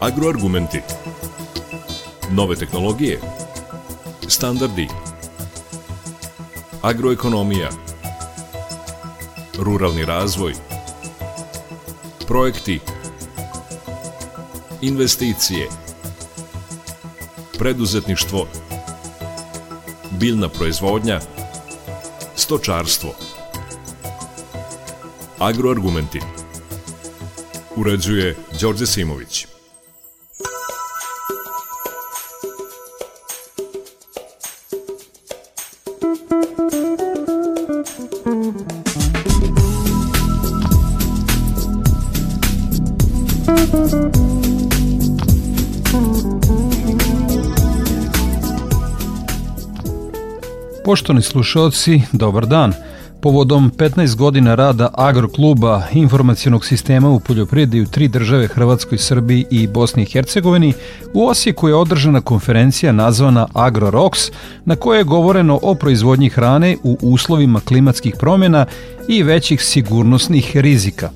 Agroargumenti Nove tehnologije Standardi Agroekonomija Ruralni razvoj Projekti Investicije Preduzetništvo Biljna proizvodnja Stočarstvo Agroargumenti Uređuje Đorđe Simović Poštovani slušalci, dobar dan. Povodom 15 godina rada Agrokluba informacijonog sistema u poljoprivredi u tri države Hrvatskoj, Srbiji i Bosni i Hercegovini, u Osijeku je održana konferencija nazvana AgroRox, na kojoj je govoreno o proizvodnji hrane u uslovima klimatskih promjena i većih sigurnosnih rizika.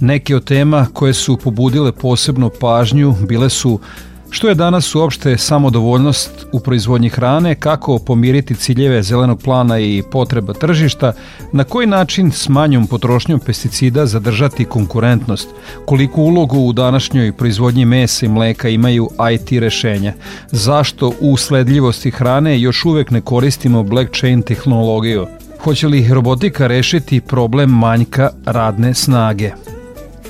Neke od tema koje su pobudile posebno pažnju bile su što je danas uopšte samodovoljnost u proizvodnji hrane, kako pomiriti ciljeve zelenog plana i potreba tržišta, na koji način s manjom potrošnjom pesticida zadržati konkurentnost, koliku ulogu u današnjoj proizvodnji mesa i mleka imaju IT rešenja, zašto u sledljivosti hrane još uvek ne koristimo blockchain tehnologiju, hoće li robotika rešiti problem manjka radne snage.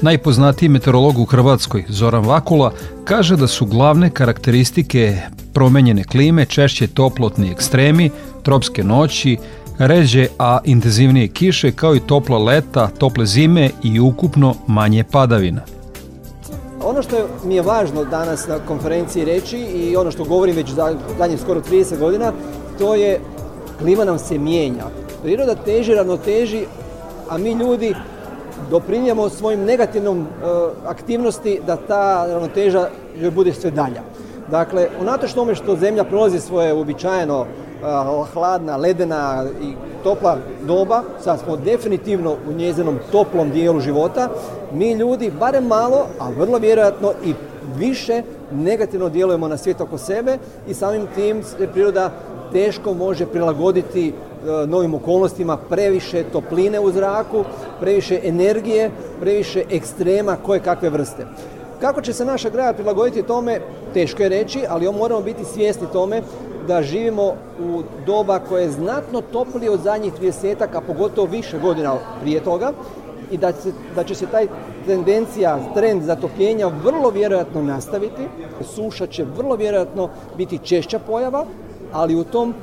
Najpoznatiji meteorolog u Hrvatskoj, Zoran Vakula, kaže da su glavne karakteristike promenjene klime češće toplotni ekstremi, tropske noći, ređe a intenzivnije kiše kao i topla leta, tople zime i ukupno manje padavina. Ono što mi je važno danas na konferenciji reći i ono što govorim već danje skoro 30 godina, to je klima nam se mijenja. Priroda teži, ravnoteži, a mi ljudi doprinijemo svojim negativnom e, aktivnosti da ta ravnoteža bude sve dalja. Dakle, unatoč tome što zemlja prolazi svoje uobičajeno e, hladna, ledena i topla doba, sad smo definitivno u njezinom toplom dijelu života, mi ljudi barem malo, a vrlo vjerojatno i više negativno djelujemo na svijet oko sebe i samim tim priroda teško može prilagoditi e, novim okolnostima previše topline u zraku, previše energije, previše ekstrema koje kakve vrste. Kako će se naša graja prilagoditi tome, teško je reći, ali moramo biti svjesni tome da živimo u doba koje je znatno toplije od zadnjih 30 a pogotovo više godina prije toga i da, da će se taj tendencija, trend zatopljenja vrlo vjerojatno nastaviti. Suša će vrlo vjerojatno biti češća pojava, ali u tom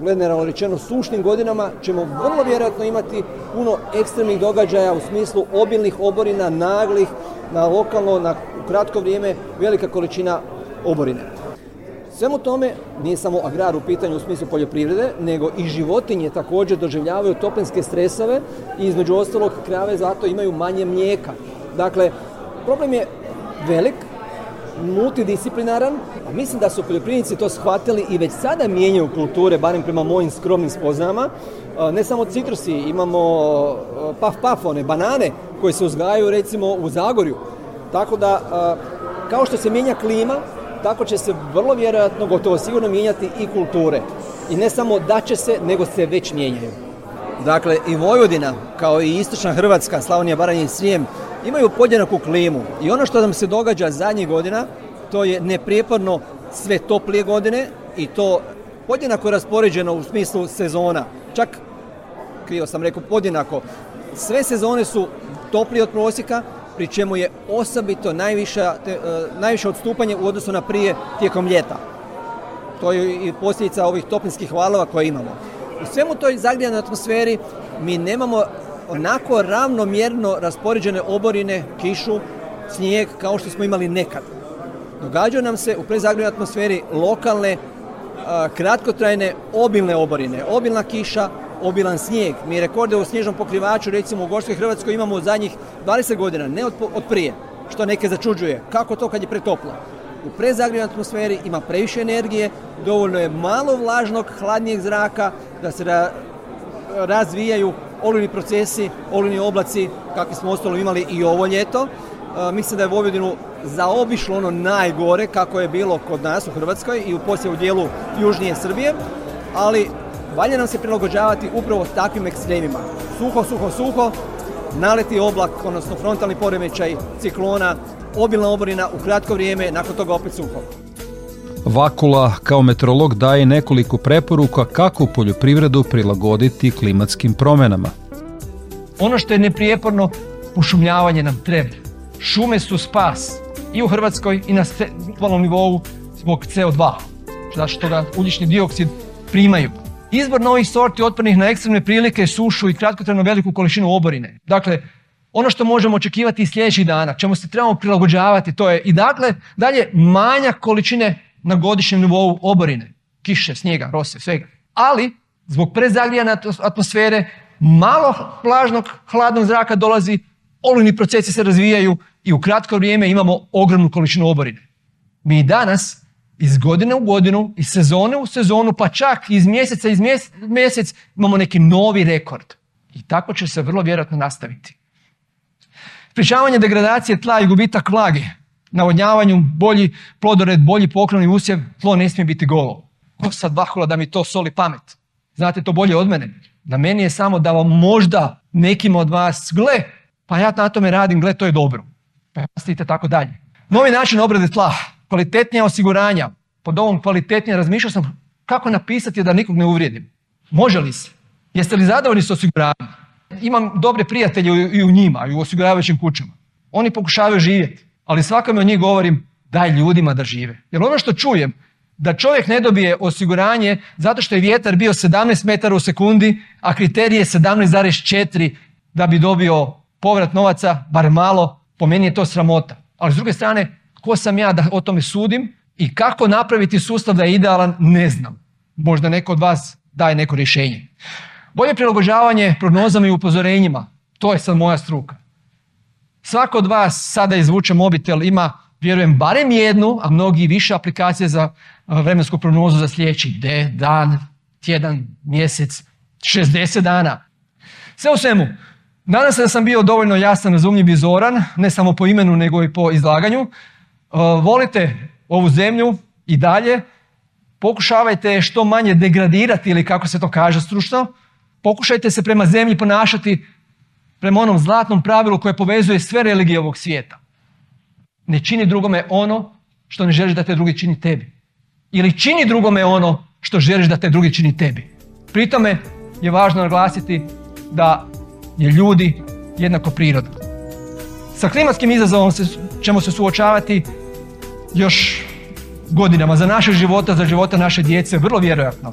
generalno rečeno sušnim godinama ćemo vrlo vjerojatno imati puno ekstremnih događaja u smislu obilnih oborina, naglih, na lokalno, na kratko vrijeme velika količina oborine. Svemu tome nije samo agrar u pitanju u smislu poljoprivrede, nego i životinje također doživljavaju toplinske stresove i između ostalog krave zato imaju manje mlijeka. Dakle, problem je velik, multidisciplinaran, a mislim da su poljoprivrednici to shvatili i već sada mijenjaju kulture, barem prema mojim skromnim spoznama. E, ne samo citrusi, imamo e, paf pafone banane koje se uzgajaju recimo u Zagorju. Tako da, e, kao što se mijenja klima, tako će se vrlo vjerojatno, gotovo sigurno mijenjati i kulture. I ne samo da će se, nego se već mijenjaju. Dakle, i Vojvodina, kao i Istočna Hrvatska, Slavonija, Baranja i Srijem, imaju podjednaku klimu i ono što nam se događa zadnjih godina, to je neprijeporno sve toplije godine i to podjednako raspoređeno u smislu sezona. Čak, krivo sam rekao, podjednako. Sve sezone su toplije od prosjeka, pri čemu je osobito e, najviše, odstupanje u odnosu na prije tijekom ljeta. To je i posljedica ovih toplinskih valova koje imamo. U svemu toj zagrijanoj atmosferi mi nemamo onako ravnomjerno raspoređene oborine, kišu, snijeg kao što smo imali nekad. Događaju nam se u prezagrojnoj atmosferi lokalne, kratkotrajne, obilne oborine. Obilna kiša, obilan snijeg. Mi rekorde u snježnom pokrivaču, recimo u Gorskoj Hrvatskoj, imamo u zadnjih 20 godina, ne od, prije, što neke začuđuje. Kako to kad je pretoplo? U prezagrijanoj atmosferi ima previše energije, dovoljno je malo vlažnog, hladnijeg zraka da se razvijaju olivni procesi, olivni oblaci, kakvi smo ostalo imali i ovo ljeto. E, mislim da je Vojvodinu zaobišlo ono najgore kako je bilo kod nas u Hrvatskoj i u poslije u dijelu južnije Srbije, ali valja nam se prilagođavati upravo takvim ekstremima. Suho, suho, suho, naleti oblak, odnosno frontalni poremećaj ciklona, obilna oborina u kratko vrijeme, nakon toga opet suho. Vakula kao meteorolog daje nekoliko preporuka kako poljoprivredu prilagoditi klimatskim promjenama. Ono što je neprijeporno, pošumljavanje nam treba. Šume su spas i u Hrvatskoj i na globalnom nivou zbog CO2, zato što ga ulični dioksid primaju. Izbor novih sorti otpornih na ekstremne prilike, sušu i kratkotrajno veliku količinu oborine. Dakle, ono što možemo očekivati i sljedećih dana, čemu se trebamo prilagođavati, to je i dakle dalje manja količine na godišnjem nivou oborine, kiše, snijega, rose, svega. Ali, zbog prezagrijane atmosfere, malo plažnog hladnog zraka dolazi, olujni procesi se razvijaju i u kratko vrijeme imamo ogromnu količinu oborine. Mi danas iz godine u godinu, iz sezone u sezonu, pa čak iz mjeseca iz mjesec, imamo neki novi rekord. I tako će se vrlo vjerojatno nastaviti. Pričavanje degradacije tla i gubitak vlage navodnjavanju, bolji plodored, bolji poklon i usjev, tlo ne smije biti golo. Ko sad bahula da mi to soli pamet? Znate to bolje od mene. Na meni je samo da vam možda nekim od vas, gle, pa ja na tome radim, gle, to je dobro. Pa ja tako dalje. Novi način obrade tla, kvalitetnija osiguranja, pod ovom kvalitetnije razmišljao sam kako napisati da nikog ne uvrijedim. Može li se? Jeste li zadovoljni s osiguranjem? Imam dobre prijatelje i u njima, i u osiguravajućim kućama. Oni pokušavaju živjeti ali svakome od njih govorim daj ljudima da žive. Jer ono što čujem, da čovjek ne dobije osiguranje zato što je vjetar bio 17 metara u sekundi, a kriterij je 17,4 da bi dobio povrat novaca, bar malo, po meni je to sramota. Ali s druge strane, ko sam ja da o tome sudim i kako napraviti sustav da je idealan, ne znam. Možda neko od vas daje neko rješenje. Bolje prilagođavanje prognozama i upozorenjima, to je sad moja struka. Svako od vas sada izvuče mobitel, ima vjerujem barem jednu, a mnogi više aplikacije za vremensku prognozu za sljedeći de, dan, tjedan, mjesec, 60 dana. Sve u svemu, nadam se da sam bio dovoljno jasan, razumljiv i zoran, ne samo po imenu nego i po izlaganju. E, volite ovu zemlju i dalje, pokušavajte što manje degradirati ili kako se to kaže stručno, pokušajte se prema zemlji ponašati prema onom zlatnom pravilu koje povezuje sve religije ovog svijeta. Ne čini drugome ono što ne želiš da te drugi čini tebi. Ili čini drugome ono što želiš da te drugi čini tebi. Pri tome je važno naglasiti da je ljudi jednako priroda. Sa klimatskim izazovom ćemo se suočavati još godinama. Za naše života, za života naše djece, vrlo vjerojatno.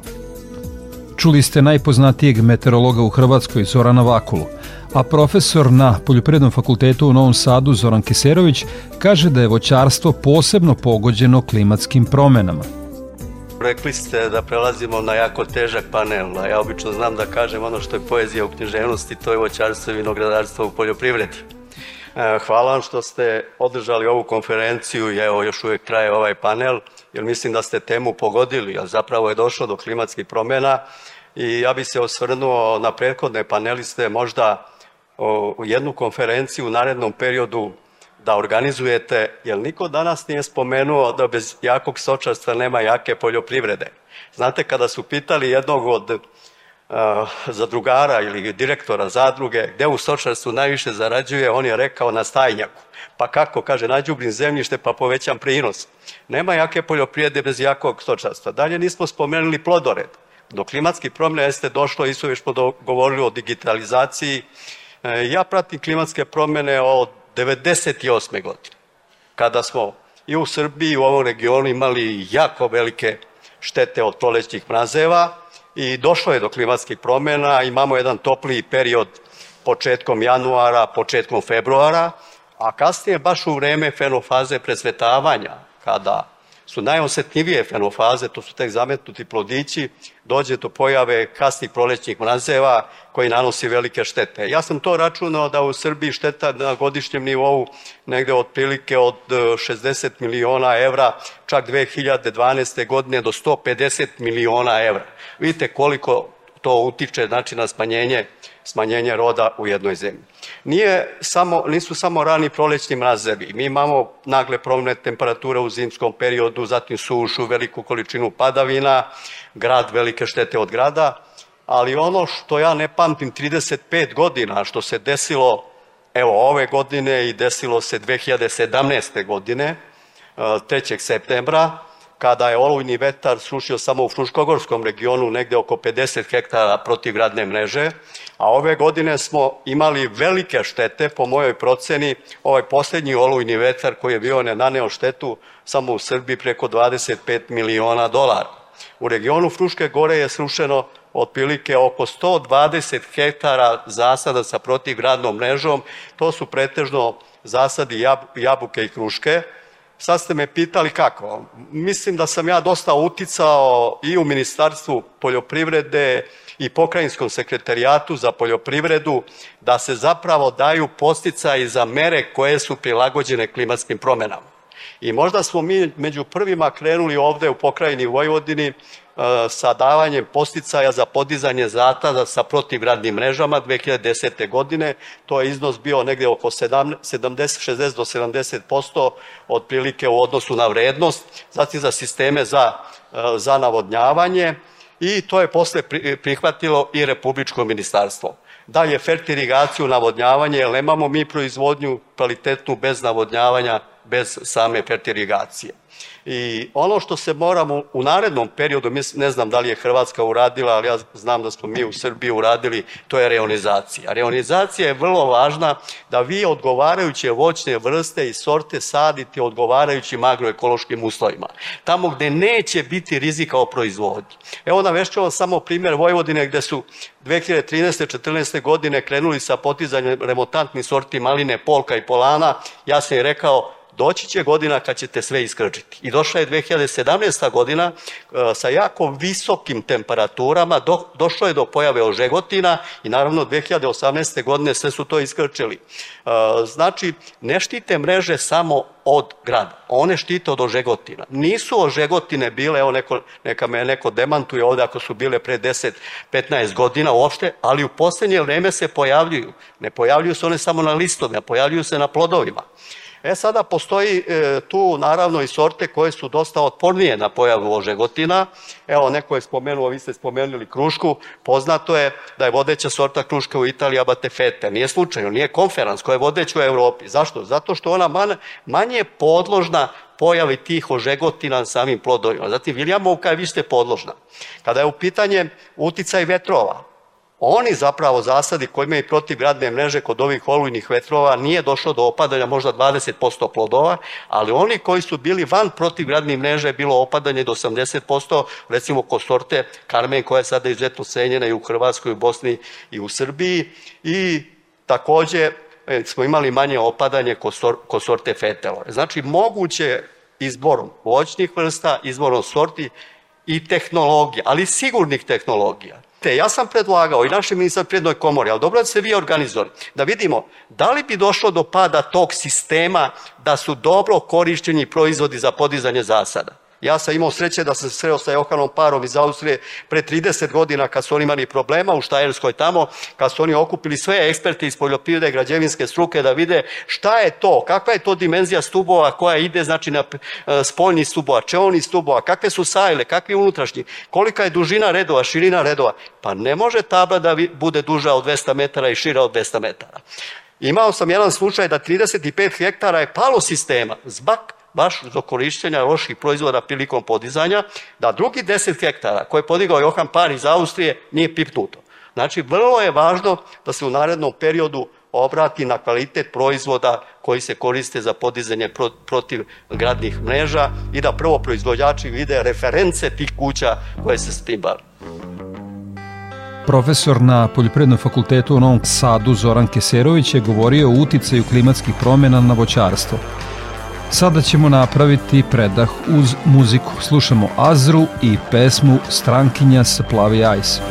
Čuli ste najpoznatijeg meteorologa u Hrvatskoj, Zorana Vakulu a profesor na Poljoprivrednom fakultetu u Novom Sadu Zoran Kiserović kaže da je voćarstvo posebno pogođeno klimatskim promjenama. Rekli ste da prelazimo na jako težak panel, a ja obično znam da kažem ono što je poezija u književnosti, to je voćarstvo i vinogradarstvo u poljoprivredi. E, hvala vam što ste održali ovu konferenciju i evo još uvijek traje ovaj panel, jer mislim da ste temu pogodili, a zapravo je došlo do klimatskih promjena i ja bih se osvrnuo na prethodne paneliste možda jednu konferenciju u narednom periodu da organizujete, jer niko danas nije spomenuo da bez jakog sočarstva nema jake poljoprivrede. Znate, kada su pitali jednog od eh, zadrugara ili direktora zadruge gdje u sočarstvu najviše zarađuje, on je rekao na stajnjaku. Pa kako, kaže, nađubrim zemljište pa povećam prinos. Nema jake poljoprivrede bez jakog sočarstva. Dalje nismo spomenuli plodored. Do klimatskih promjena jeste došlo, i smo govorili o digitalizaciji, E, ja pratim klimatske promjene od 1998. godine, kada smo i u Srbiji i u ovom regionu imali jako velike štete od prolećnih mrazeva i došlo je do klimatskih promjena, imamo jedan topliji period početkom januara, početkom februara, a kasnije baš u vreme fenofaze presvetavanja, kada su najosetljivije fenofaze, to su tek zametnuti plodići, dođe do pojave kasnih prolećnih mrazeva koji nanosi velike štete. Ja sam to računao da u Srbiji šteta na godišnjem nivou negde otprilike od 60 e, miliona evra, čak 2012. godine do 150 miliona evra. Vidite koliko to utiče znači, na smanjenje smanjenje roda u jednoj zemlji. Nije samo, nisu samo rani prolećni mrazevi. Mi imamo nagle promne temperature u zimskom periodu, zatim sušu, veliku količinu padavina, grad, velike štete od grada, ali ono što ja ne pamtim 35 godina, što se desilo evo ove godine i desilo se 2017. godine, 3. E, septembra, kada je olujni vetar srušio samo u Fruškogorskom regionu negdje oko 50 hektara protivgradne mreže, a ove godine smo imali velike štete, po mojoj proceni, ovaj posljednji olujni vetar koji je bio ne naneo štetu samo u Srbiji preko 25 miliona dolara. U regionu Fruške gore je srušeno otprilike oko 120 hektara zasada sa protivgradnom mrežom, to su pretežno zasadi jabuke i kruške, Sad ste me pitali kako. Mislim da sam ja dosta uticao i u Ministarstvu poljoprivrede i pokrajinskom sekretarijatu za poljoprivredu da se zapravo daju poticaji za mere koje su prilagođene klimatskim promjenama. I možda smo mi među prvima krenuli ovdje u pokrajini Vojvodini e, sa davanjem posticaja za podizanje zata sa protivradnim mrežama 2010. godine. To je iznos bio negdje oko 60 do 70% otprilike u odnosu na vrednost, zatim za sisteme za, e, za navodnjavanje i to je posle prihvatilo i Republičko ministarstvo. Dalje, fertirigaciju, navodnjavanje, jer nemamo mi proizvodnju kvalitetnu bez navodnjavanja, bez same fertirigacije. I ono što se moramo u narednom periodu, ne znam da li je Hrvatska uradila, ali ja znam da smo mi u Srbiji uradili, to je reonizacija. Reonizacija je vrlo važna da vi odgovarajuće voćne vrste i sorte sadite odgovarajućim agroekološkim uslovima. Tamo gde neće biti rizika o proizvodnji. Evo navešću samo primjer Vojvodine gde su 2013. 2014. godine krenuli sa potizanjem remontantnih sorti maline Polka i Polana. Ja sam je rekao doći će godina kad ćete sve iskrčiti. I došla je 2017. godina e, sa jako visokim temperaturama, došlo je do pojave ožegotina i naravno 2018. godine sve su to iskrčili. E, znači, ne štite mreže samo od grada. One štite od ožegotina. Nisu ožegotine bile, evo neko, neka me neko demantuje ovdje ako su bile pre 10-15 godina uopšte, ali u posljednje vrijeme se pojavljuju. Ne pojavljuju se one samo na listovima, pojavljuju se na plodovima. E sada postoji e, tu naravno i sorte koje su dosta otpornije na pojavu ožegotina. Evo, neko je spomenuo, vi ste spomenuli krušku, poznato je da je vodeća sorta kruške u Italiji abatefete. Nije slučajno, nije konferans koja je vodeća u Europi. Zašto? Zato što ona manje podložna pojavi tih ožegotina na samim plodovima. Zatim, Viljamovka je više podložna. Kada je u pitanje uticaj vetrova, oni zapravo zasadi koji imaju radne mreže kod ovih olujnih vetrova nije došlo do opadanja možda 20% plodova, ali oni koji su bili van radnih mreže je bilo opadanje do 80%, recimo kod sorte Karmen koja je sada izuzetno cenjena i u Hrvatskoj, u Bosni i u Srbiji i također e, smo imali manje opadanje kod sorte Fetelo. Znači moguće izborom voćnih vrsta, izborom sorti i tehnologija, ali sigurnih tehnologija. Te ja sam predlagao i naši ministar prijednoj komori, ali dobro da se vi organizori, da vidimo da li bi došlo do pada tog sistema da su dobro korišćeni proizvodi za podizanje zasada. Ja sam imao sreće da sam se sreo sa Johanom Parom iz Austrije pre 30 godina kad su oni imali problema u Štajerskoj tamo, kad su oni okupili sve eksperte iz poljoprivrede i građevinske struke da vide šta je to, kakva je to dimenzija stubova koja ide znači na eh, spoljni stubova, čeoni stubova, kakve su sajle, kakvi unutrašnji, kolika je dužina redova, širina redova. Pa ne može tabla da bude duža od 200 metara i šira od 200 metara. Imao sam jedan slučaj da 35 hektara je palo sistema, zbak, baš do korištenja loših proizvoda prilikom podizanja, da drugi deset hektara koje je podigao Johan Pan iz Austrije nije pipnuto. Znači, vrlo je važno da se u narednom periodu obrati na kvalitet proizvoda koji se koriste za podizanje protiv gradnih mreža i da prvo proizvođači vide reference tih kuća koje se s Profesor na Poljoprednom fakultetu u Novom Sadu Zoran Keserović je govorio o uticaju klimatskih promjena na voćarstvo. Sada ćemo napraviti predah uz muziku. Slušamo Azru i pesmu Strankinja sa plavi ajsom.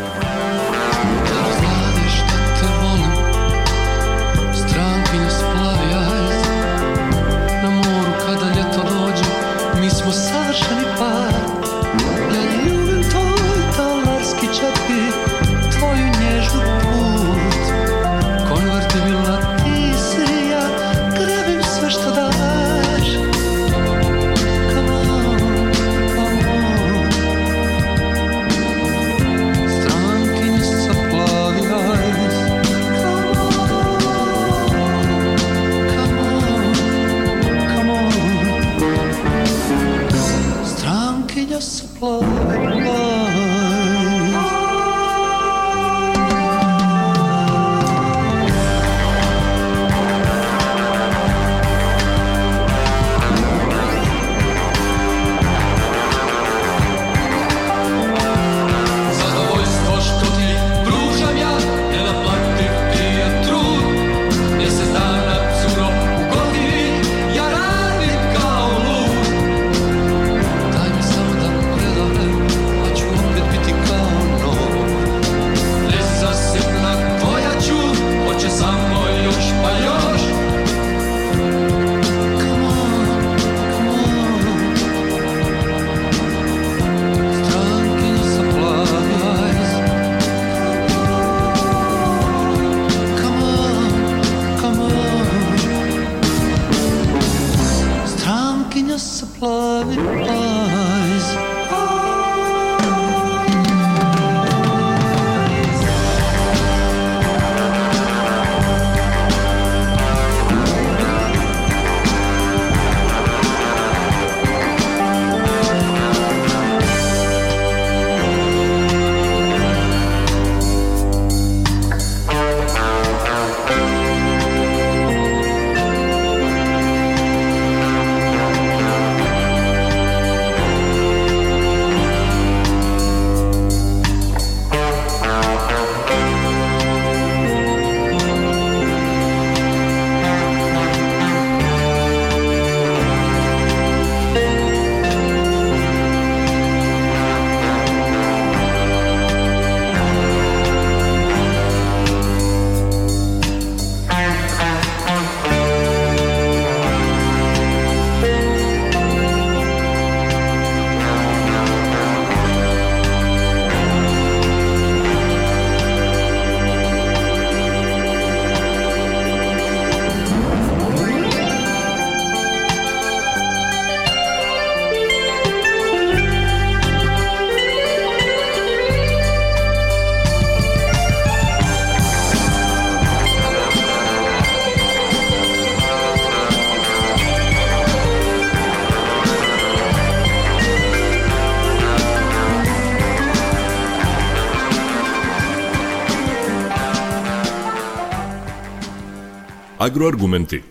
Agroargumenti.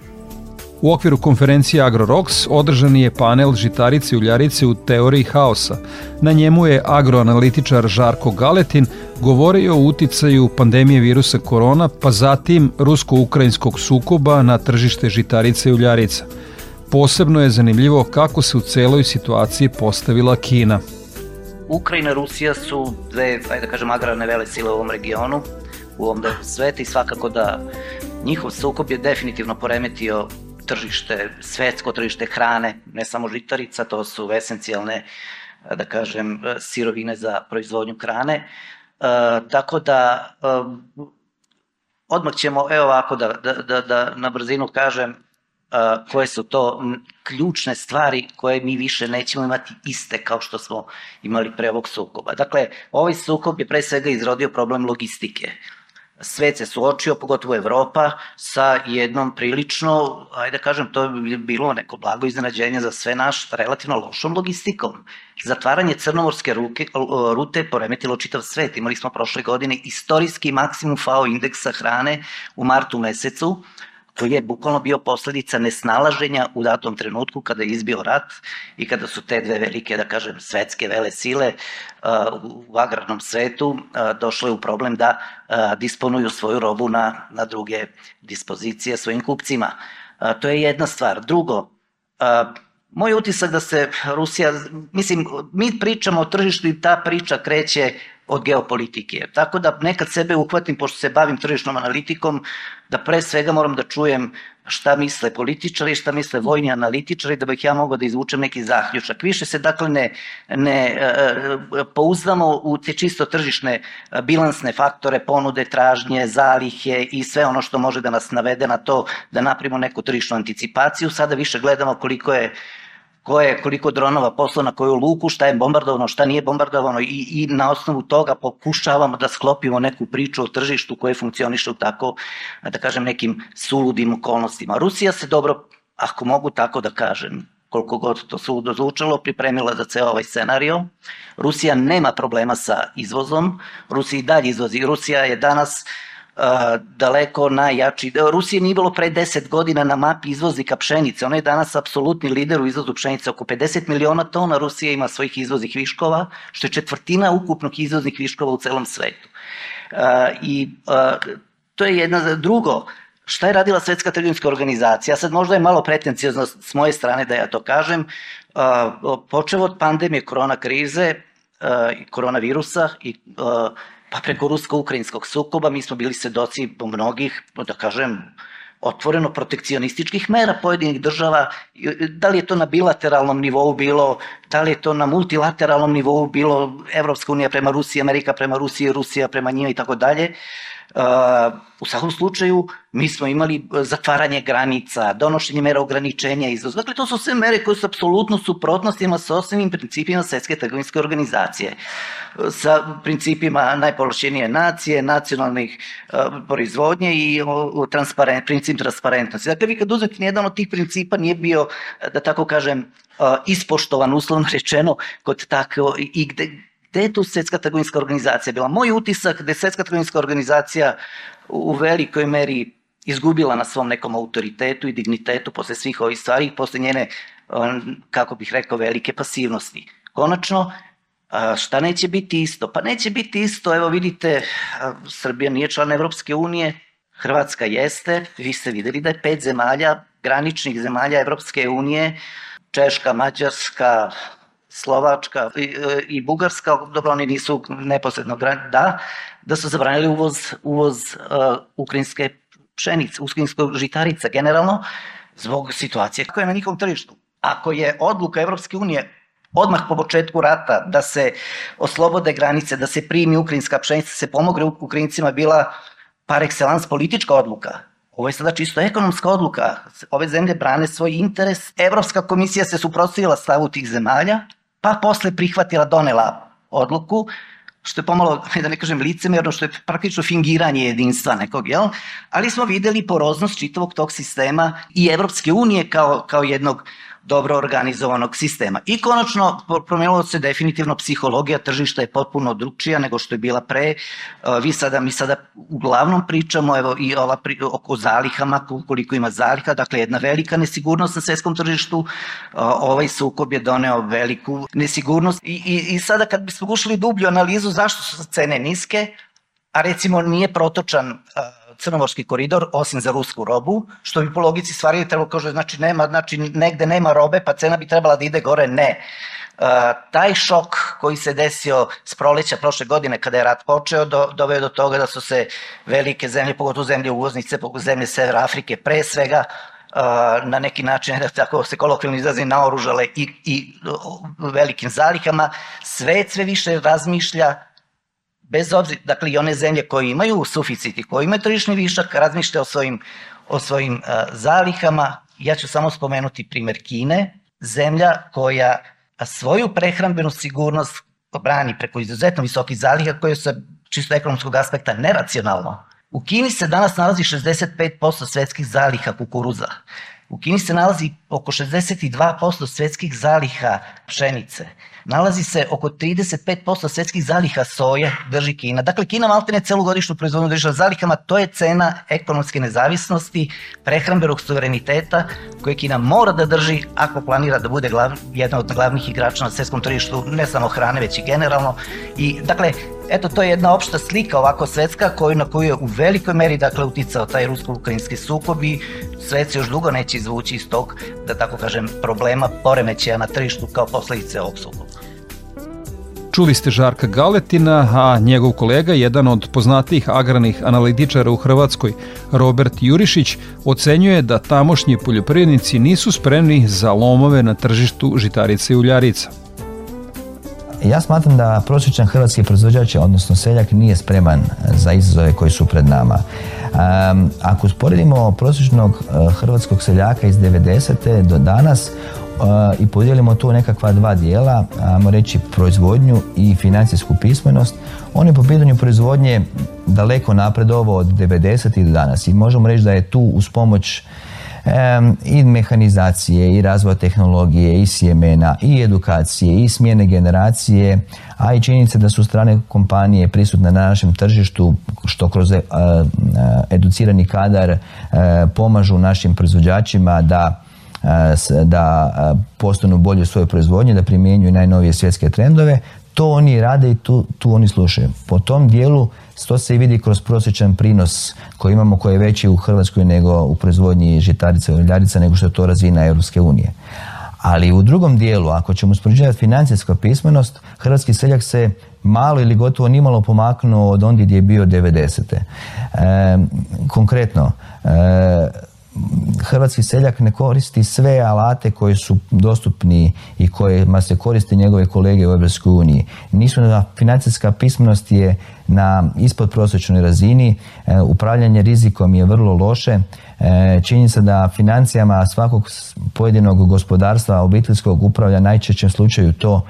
U okviru konferencije AgroRox održan je panel Žitarice i uljarice u teoriji haosa. Na njemu je agroanalitičar Žarko Galetin govorio o uticaju pandemije virusa korona, pa zatim rusko-ukrajinskog sukoba na tržište žitarice i uljarica. Posebno je zanimljivo kako se u celoj situaciji postavila Kina. Ukrajina i Rusija su dve, da kažem, agrarne vele sile u ovom regionu, u ovom da svakako da njihov sukob je definitivno poremetio tržište, svetsko tržište hrane, ne samo žitarica, to su esencijalne, da kažem, sirovine za proizvodnju hrane. E, tako da, e, odmah ćemo, evo ovako da, da, da, na brzinu kažem, e, koje su to ključne stvari koje mi više nećemo imati iste kao što smo imali pre ovog sukoba. Dakle, ovaj sukob je pre svega izrodio problem logistike svet se suočio, pogotovo Evropa, sa jednom prilično, ajde kažem, to bi bilo neko blago iznenađenje za sve naš, relativno lošom logistikom. Zatvaranje crnomorske ruke, rute poremetilo čitav svet. Imali smo prošle godine istorijski maksimum FAO indeksa hrane u martu mesecu, to je bukvalno bio posljedica nesnalaženja u datom trenutku kada je izbio rat i kada su te dve velike, da kažem, svetske vele sile uh, u agrarnom svetu uh, došle u problem da uh, disponuju svoju robu na, na druge dispozicije svojim kupcima. To je jedna stvar. Drugo, moj utisak da se Rusija, mislim, mi pričamo o tržištu i ta priča kreće od geopolitike. Tako da nekad sebe uhvatim, pošto se bavim tržišnom analitikom, da pre svega moram da čujem šta misle političari, šta misle vojni analitičari, da bih ja mogao da izvučem neki zahljučak. Više se dakle ne, ne e, e, pouzdamo u te čisto tržišne e, bilansne faktore, ponude, tražnje, zalihe i sve ono što može da nas navede na to da napravimo neku tržišnu anticipaciju. Sada više gledamo koliko je ko je koliko dronova poslao na koju luku, šta je bombardovano, šta nije bombardovano i, i na osnovu toga pokušavamo da sklopimo neku priču o tržištu koje funkcioniše u tako, da kažem, nekim suludim okolnostima. Rusija se dobro, ako mogu tako da kažem, koliko god to su zvučalo, pripremila za ceo ovaj scenario. Rusija nema problema sa izvozom, Rusija i dalje izvozi. Rusija je danas daleko najjači. Rusije nije bilo pre 10 godina na mapi izvoznika pšenice. Ona je danas apsolutni lider u izvozu pšenice. Oko 50 miliona tona Rusija ima svojih izvoznih viškova, što je četvrtina ukupnog izvoznih viškova u celom svetu. E, I e, to je jedna drugo. Šta je radila Svetska trgovinska organizacija? Sad možda je malo pretencijozno s moje strane da ja to kažem. E, Počeo od pandemije korona krize i koronavirusa i pa preko rusko-ukrajinskog sukoba mi smo bili svedoci mnogih, da kažem, otvoreno protekcionističkih mera pojedinih država, da li je to na bilateralnom nivou bilo, da li je to na multilateralnom nivou bilo Evropska unija prema Rusiji, Amerika prema Rusiji, Rusija prema njima i tako dalje. U svakom slučaju mi smo imali e, zatvaranje granica, donošenje mera ograničenja izvoz Dakle, to su sve mere koje su apsolutno suprotnostima sa osnovnim principima Svjetske trgovinske organizacije, sa principima najpološćenije nacije, nacionalnih e, proizvodnje i princip transparentnosti. Dakle, vi kad uzmete, nijedan od tih principa nije bio, da tako kažem, e, ispoštovan, uslovno rečeno, kod tako i te je tu svjetska trgovinska organizacija bila? Moj utisak da je svjetska trgovinska organizacija u velikoj meri izgubila na svom nekom autoritetu i dignitetu posle svih ovih stvari i posle njene, kako bih rekao, velike pasivnosti. Konačno, šta neće biti isto? Pa neće biti isto, evo vidite, Srbija nije član Evropske unije, Hrvatska jeste, vi ste videli da je pet zemalja, graničnih zemalja Evropske unije, Češka, Mađarska, Slovačka e, i, Bugarska, dobro oni nisu neposredno da, da su zabranili uvoz, uvoz uh, ukrajinske pšenice, ukrajinske žitarice generalno zbog situacije koja je na njihovom tržištu. Ako je odluka Europske unije odmah po početku rata da se oslobode granice, da se primi ukrajinska pšenica, se pomogne Ukrajincima bila par excellence politička odluka. Ovo je sada čisto ekonomska odluka. Ove zemlje brane svoj interes. Evropska komisija se suprotstavila stavu tih zemalja, pa posle prihvatila, donela odluku, što je pomalo, da ne kažem licemjerno, što je praktično fingiranje jedinstva nekog, jel? Ali smo videli poroznost čitavog tog sistema i Evropske unije kao, kao jednog dobro organizovanog sistema. I konačno, promijenilo se definitivno psihologija tržišta je potpuno drugčija nego što je bila pre. E, vi sada, mi sada uglavnom pričamo evo, i ova oko zalihama, koliko ima zaliha, dakle jedna velika nesigurnost na svjetskom tržištu, e, ovaj sukob je doneo veliku nesigurnost i, i, i sada kad bismo ušli dublju analizu zašto su cene niske, a recimo nije protočan e, crnomorski koridor osim za rusku robu, što bi po logici stvari trebalo kao znači nema znači negde nema robe, pa cena bi trebala da ide gore, ne. E, taj šok koji se desio s proleća prošle godine kada je rat počeo doveo do toga da su se velike zemlje, pogotovo zemlje uvoznice, pogotovo zemlje Severa Afrike pre svega e, na neki način, da tako se kolokvilno izrazi, naoružale i, velikim zalihama, sve sve više razmišlja bez obzira, dakle i one zemlje koje imaju suficit i koje imaju tržišni višak, razmišlja o svojim, svojim e, zalihama. Ja ću samo spomenuti primjer Kine, zemlja koja svoju prehrambenu sigurnost obrani preko izuzetno visokih zaliha koje se čisto ekonomskog aspekta neracionalno. U Kini se danas nalazi 65% svjetskih zaliha kukuruza. U Kini se nalazi oko 62% svjetskih zaliha pšenice nalazi se oko 35% svjetskih zaliha soje drži Kina. Dakle, Kina maltene godišnju proizvodnju drži zalihama, to je cena ekonomske nezavisnosti, prehrambenog suvereniteta koje Kina mora da drži ako planira da bude jedna od glavnih igrača na svjetskom tržištu, ne samo hrane, već i generalno. I, dakle, eto, to je jedna opšta slika ovako svjetska na koju je u velikoj meri dakle, uticao taj rusko-ukrajinski sukob i svet se još dugo neće izvući iz tog, da tako kažem, problema poremećaja na tržištu kao posljedice ovog sukoba. Čuli ste Žarka Galetina, a njegov kolega, jedan od poznatijih agranih analitičara u Hrvatskoj, Robert Jurišić, ocenjuje da tamošnji poljoprivrednici nisu spremni za lomove na tržištu žitarice i uljarica. Ja smatram da prosječan hrvatski proizvođač, odnosno seljak, nije spreman za izazove koji su pred nama. ako usporedimo prosječnog e, hrvatskog seljaka iz 90. do danas, i podijelimo tu nekakva dva dijela, ajmo reći proizvodnju i financijsku pismenost, on je po pitanju proizvodnje daleko napredovao od 90. do danas i možemo reći da je tu uz pomoć i mehanizacije i razvoja tehnologije i sjemena i edukacije i smjene generacije a i činjenice da su strane kompanije prisutne na našem tržištu što kroz eh, eh, educirani kadar eh, pomažu našim proizvođačima da da postanu bolji u svojoj proizvodnji, da primjenjuju najnovije svjetske trendove, to oni rade i tu, tu oni slušaju. Po tom dijelu to se vidi kroz prosječan prinos koji imamo koji je veći u Hrvatskoj nego u proizvodnji žitarica i uljarica nego što je to razvina Europske unije. Ali u drugom dijelu, ako ćemo uspoređivati financijska pismenost, hrvatski seljak se malo ili gotovo nimalo pomaknuo od ondje gdje je bio 90. E, konkretno, e, hrvatski seljak ne koristi sve alate koji su dostupni i kojima se koriste njegove kolege u EU. uniji. Nisu na financijska pismenost je na ispod prosječnoj razini, e, upravljanje rizikom je vrlo loše, e, Činjenica čini se da financijama svakog pojedinog gospodarstva obiteljskog upravlja najčešćem slučaju to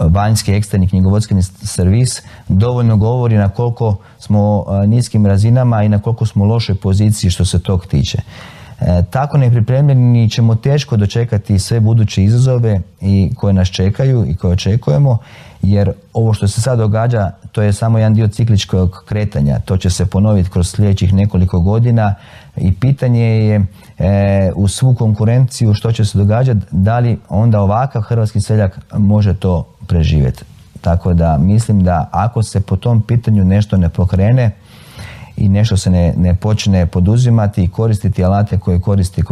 vanjski eksterni knjigovodstveni servis dovoljno govori na koliko smo e, niskim razinama i na koliko smo lošoj poziciji što se tog tiče. E, tako nepripremljeni ćemo teško dočekati sve buduće izazove i koje nas čekaju i koje očekujemo, jer ovo što se sad događa, to je samo jedan dio cikličkog kretanja. To će se ponoviti kroz sljedećih nekoliko godina i pitanje je e, u svu konkurenciju što će se događati, da li onda ovakav hrvatski seljak može to preživjeti. Tako da mislim da ako se po tom pitanju nešto ne pokrene i nešto se ne, ne počne poduzimati i koristiti alate koje koristi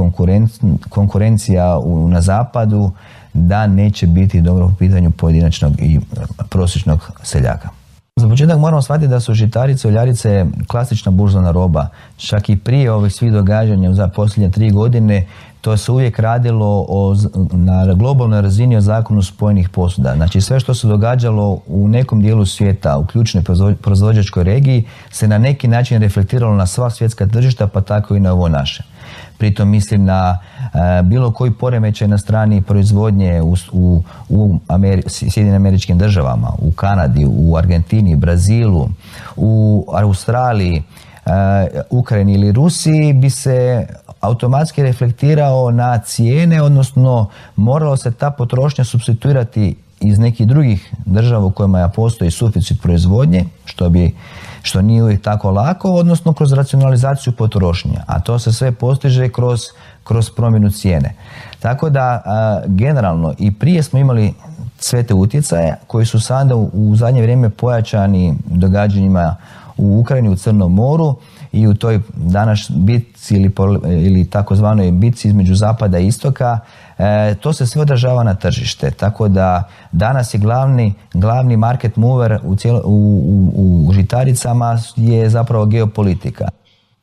konkurencija u, na zapadu, da neće biti dobro u pitanju pojedinačnog i prosječnog seljaka. Za početak moramo shvatiti da su žitarice i uljarice klasična burzovna roba. Čak i prije ovih svih događanja za posljednje tri godine to se uvijek radilo na globalnoj razini o zakonu spojenih posuda. Znači sve što se događalo u nekom dijelu svijeta, u ključnoj proizvođačkoj regiji, se na neki način reflektiralo na sva svjetska tržišta, pa tako i na ovo naše pritom mislim na e, bilo koji poremećaj na strani proizvodnje u, u, u državama, u Kanadi, u Argentini, Brazilu, u Australiji, e, Ukrajini ili Rusiji bi se automatski reflektirao na cijene, odnosno moralo se ta potrošnja substituirati iz nekih drugih država u kojima postoji suficit proizvodnje, što bi što nije uvijek tako lako, odnosno kroz racionalizaciju potrošnje, a to se sve postiže kroz, kroz promjenu cijene. Tako da generalno i prije smo imali sve te utjecaje koji su sada u, zadnje vrijeme pojačani događanjima u Ukrajini, u Crnom moru i u toj danas bitci ili, ili takozvanoj bitci između zapada i istoka E, to se sve održava na tržište, tako da danas je glavni, glavni market mover u, u, u, u žitaricama je zapravo geopolitika.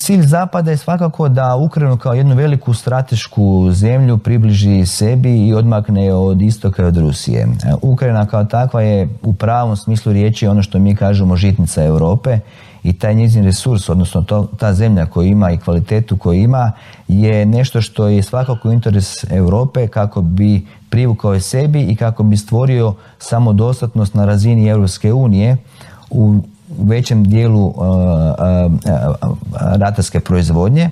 Cilj Zapada je svakako da Ukrajinu kao jednu veliku stratešku zemlju približi sebi i odmakne od istoka i od Rusije. Ukrajina kao takva je u pravom smislu riječi ono što mi kažemo žitnica Europe i taj njezin resurs, odnosno to, ta zemlja koja ima i kvalitetu koju ima je nešto što je svakako interes Europe kako bi privukao sebi i kako bi stvorio samodostatnost na razini Europske unije u većem dijelu uh, uh, uh, ratarske proizvodnje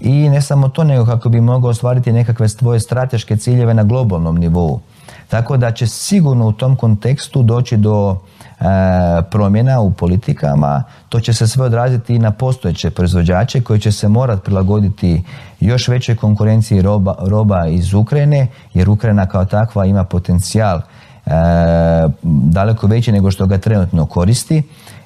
i ne samo to, nego kako bi mogao ostvariti nekakve svoje strateške ciljeve na globalnom nivou. Tako da će sigurno u tom kontekstu doći do promjena u politikama, to će se sve odraziti i na postojeće proizvođače koji će se morati prilagoditi još većoj konkurenciji roba, roba iz Ukrajine, jer Ukrajina kao takva ima potencijal daleko veći nego što ga trenutno koristi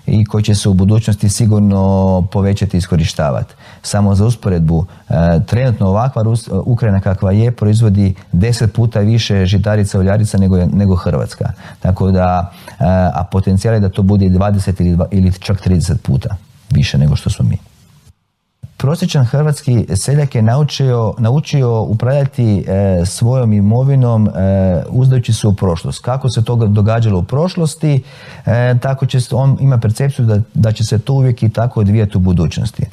i koji će se u budućnosti sigurno povećati i iskorištavati. Samo za usporedbu, e, trenutno ovakva Ukrajina kakva je proizvodi deset puta više žitarica uljarica nego, nego Hrvatska. Tako da, e, a potencijal je da to bude 20 ili, ili čak 30 puta više nego što smo mi prosječan hrvatski seljak je naučio, naučio upravljati e, svojom imovinom e, uzdajući se u prošlost. Kako se to događalo u prošlosti, e, tako će on ima percepciju da, da će se to uvijek i tako odvijati u budućnosti.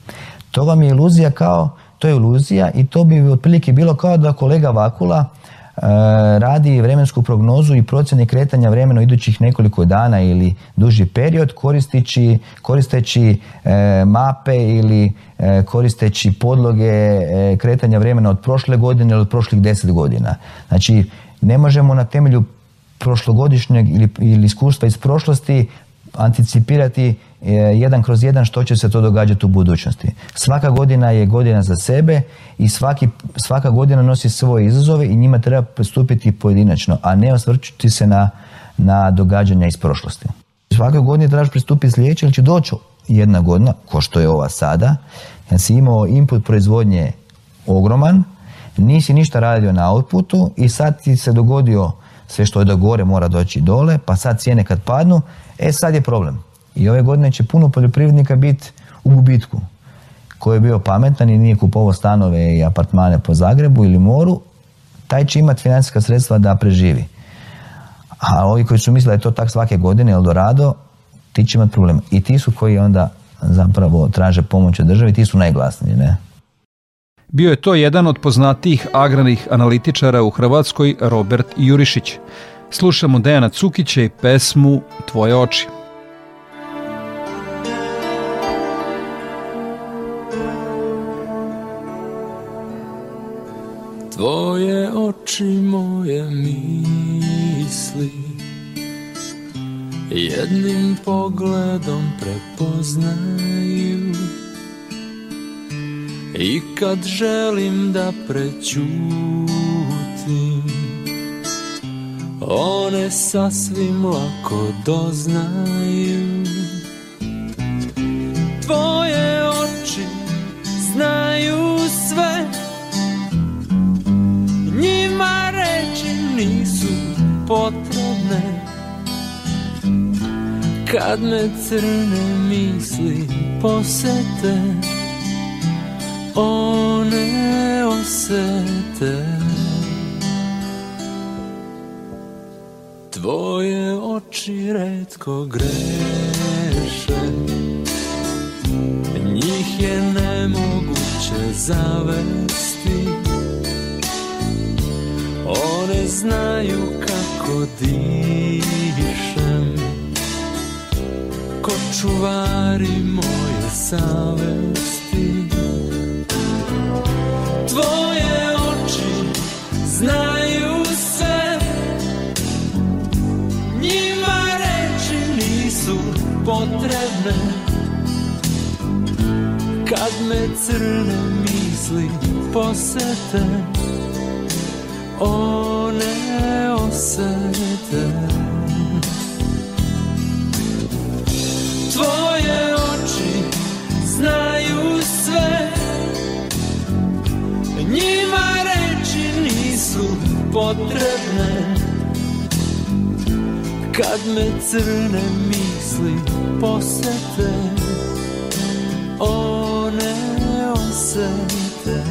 To vam je iluzija kao, to je iluzija i to bi otprilike bilo kao da kolega Vakula Eh, radi vremensku prognozu i procjene kretanja vremena u idućih nekoliko dana ili duži period koristeći, koristeći eh, mape ili eh, koristeći podloge kretanja vremena od prošle godine ili od prošlih deset godina. Znači, ne možemo na temelju prošlogodišnjeg ili, ili iskustva iz prošlosti anticipirati E, jedan kroz jedan što će se to događati u budućnosti. Svaka godina je godina za sebe i svaki, svaka godina nosi svoje izazove i njima treba pristupiti pojedinačno, a ne osvrćuti se na, na događanja iz prošlosti. Svake godine trebaš pristupiti sljedeće jer će doći jedna godina, ko što je ova sada, jer si imao input proizvodnje ogroman, nisi ništa radio na outputu i sad ti se dogodio sve što je do gore mora doći dole, pa sad cijene kad padnu, e sad je problem i ove godine će puno poljoprivrednika biti u gubitku Ko je bio pametan i nije kupovao stanove i apartmane po Zagrebu ili moru, taj će imati financijska sredstva da preživi. A ovi koji su mislili da je to tak svake godine Eldorado, ti će imati problem. I ti su koji onda zapravo traže pomoć od države, ti su najglasniji, ne? Bio je to jedan od poznatijih agranih analitičara u Hrvatskoj, Robert Jurišić. Slušamo Dejana Cukića i pesmu Tvoje oči. tvoje oči moje misli Jednim pogledom prepoznaju I kad želim da prećutim One sasvim lako doznaju Tvoje oči znaju sve njima reći nisu potrebne Kad me crne misli posete One osete Tvoje oči redko greše Njih je nemoguće zavesti znaju kako dišem Ko čuvari moje savesti Tvoje oči znaju se, Njima reči nisu potrebne Kad me crne misli posete one osete Tvoje oči znaju sve Njima reči nisu potrebne Kad me crne misli posete ne osete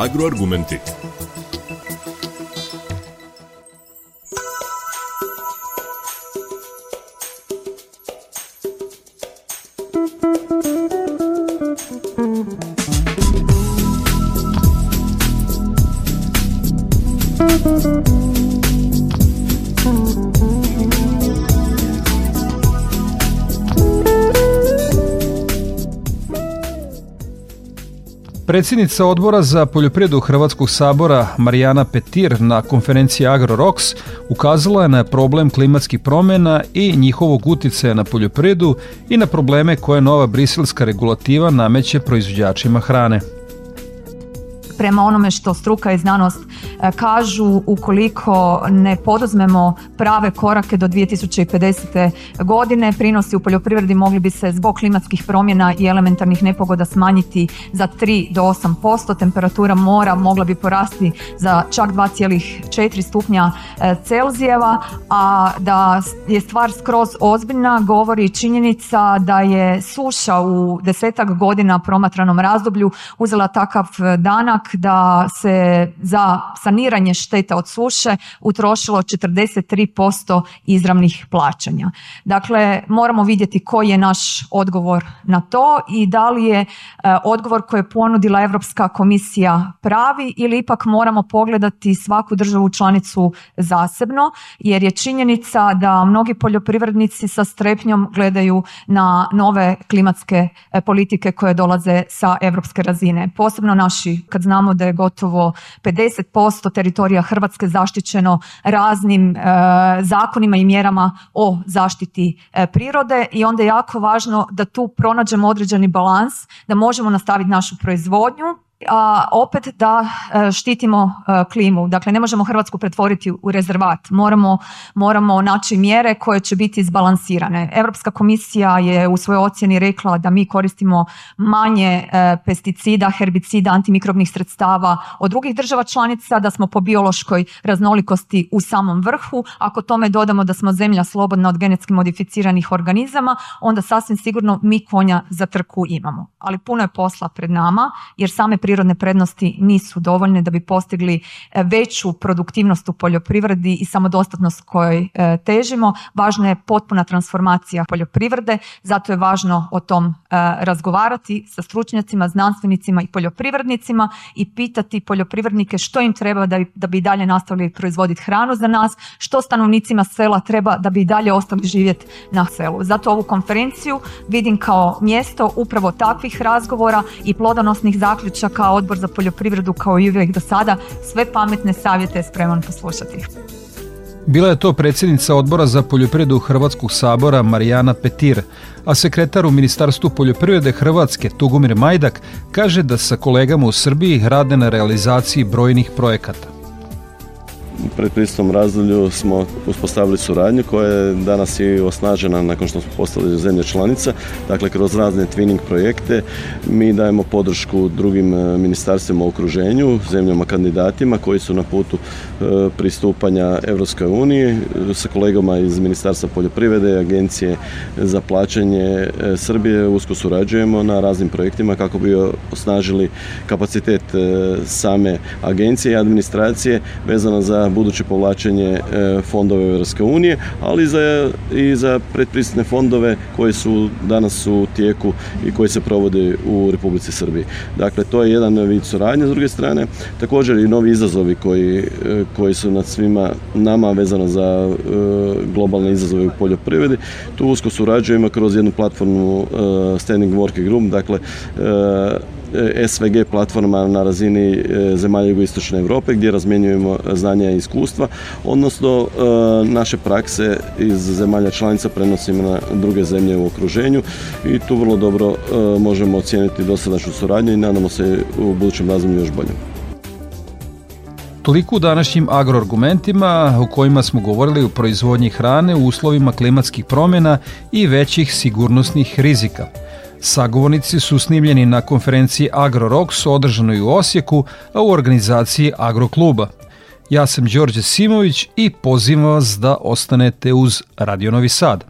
agroargumentit. Predsjednica odbora za poljoprivredu Hrvatskog sabora Marijana Petir na konferenciji AgroRox ukazala je na problem klimatskih promjena i njihovog utjecaja na poljoprivredu i na probleme koje nova briselska regulativa nameće proizvođačima hrane. Prema onome što struka i znanost E, kažu ukoliko ne poduzmemo prave korake do 2050. godine prinosi u poljoprivredi mogli bi se zbog klimatskih promjena i elementarnih nepogoda smanjiti za 3 do 8%, temperatura mora mogla bi porasti za čak 2,4 stupnja e, Celzijeva, a da je stvar skroz ozbiljna govori činjenica da je suša u desetak godina promatranom razdoblju uzela takav danak da se za saniranje šteta od suše utrošilo 43% izravnih plaćanja. Dakle, moramo vidjeti koji je naš odgovor na to i da li je e, odgovor koji je ponudila Europska komisija pravi ili ipak moramo pogledati svaku državu članicu zasebno jer je činjenica da mnogi poljoprivrednici sa strepnjom gledaju na nove klimatske e, politike koje dolaze sa europske razine. Posebno naši kad znamo da je gotovo 50% teritorija Hrvatske zaštićeno raznim e, zakonima i mjerama o zaštiti e, prirode i onda je jako važno da tu pronađemo određeni balans da možemo nastaviti našu proizvodnju a opet da e, štitimo e, klimu. Dakle, ne možemo Hrvatsku pretvoriti u rezervat. Moramo, moramo naći mjere koje će biti izbalansirane. Europska komisija je u svojoj ocjeni rekla da mi koristimo manje e, pesticida, herbicida, antimikrobnih sredstava od drugih država članica, da smo po biološkoj raznolikosti u samom vrhu. Ako tome dodamo da smo zemlja slobodna od genetski modificiranih organizama, onda sasvim sigurno mi konja za trku imamo. Ali puno je posla pred nama jer same prirodne prednosti nisu dovoljne da bi postigli e, veću produktivnost u poljoprivredi i samodostatnost kojoj e, težimo. Važna je potpuna transformacija poljoprivrede, zato je važno o tom e, razgovarati sa stručnjacima, znanstvenicima i poljoprivrednicima i pitati poljoprivrednike što im treba da bi, da dalje nastavili proizvoditi hranu za nas, što stanovnicima sela treba da bi i dalje ostali živjeti na selu. Zato ovu konferenciju vidim kao mjesto upravo takvih razgovora i plodonosnih zaključaka kao odbor za poljoprivredu kao i uvijek do sada sve pametne savjete je spreman poslušati. Bila je to predsjednica odbora za poljoprivredu Hrvatskog sabora Marijana Petir, a sekretar u Ministarstvu poljoprivrede Hrvatske Tugomir Majdak kaže da sa kolegama u Srbiji rade na realizaciji brojnih projekata predpristupnom razdoblju smo uspostavili suradnju koja je danas i osnažena nakon što smo postali zemlje članica. Dakle, kroz razne twinning projekte mi dajemo podršku drugim e, ministarstvima u okruženju, zemljama kandidatima koji su na putu e, pristupanja Europskoj uniji e, sa kolegama iz Ministarstva poljoprivrede, Agencije za plaćanje Srbije usko surađujemo na raznim projektima kako bi osnažili kapacitet same agencije i administracije vezano za buduće povlačenje e, fondove Europske unije, ali i za pretpristne fondove koji su danas u tijeku i koji se provode u Republici Srbiji. Dakle, to je jedan vid suradnje s druge strane. Također i novi izazovi koji, e, koji su nad svima nama vezano za e, globalne izazove u poljoprivredi. Tu usko surađujemo kroz jednu platformu Standing Working Group, dakle E, SVG platforma na razini e, zemalja jugoistočne Europe gdje razmjenjujemo e, znanja i iskustva, odnosno naše prakse iz zemalja članica prenosimo na druge zemlje u okruženju i tu vrlo dobro možemo ocijeniti dosadašnju suradnju i nadamo se u budućem razdoblju još bolje. Toliko u današnjim agroargumentima o kojima smo govorili o proizvodnji hrane u uslovima klimatskih promjena i većih sigurnosnih rizika. Sagovornici su snimljeni na konferenciji AgroRox održanoj u Osijeku, a u organizaciji Agrokluba. Ja sam Đorđe Simović i pozivam vas da ostanete uz Radio Novi Sad.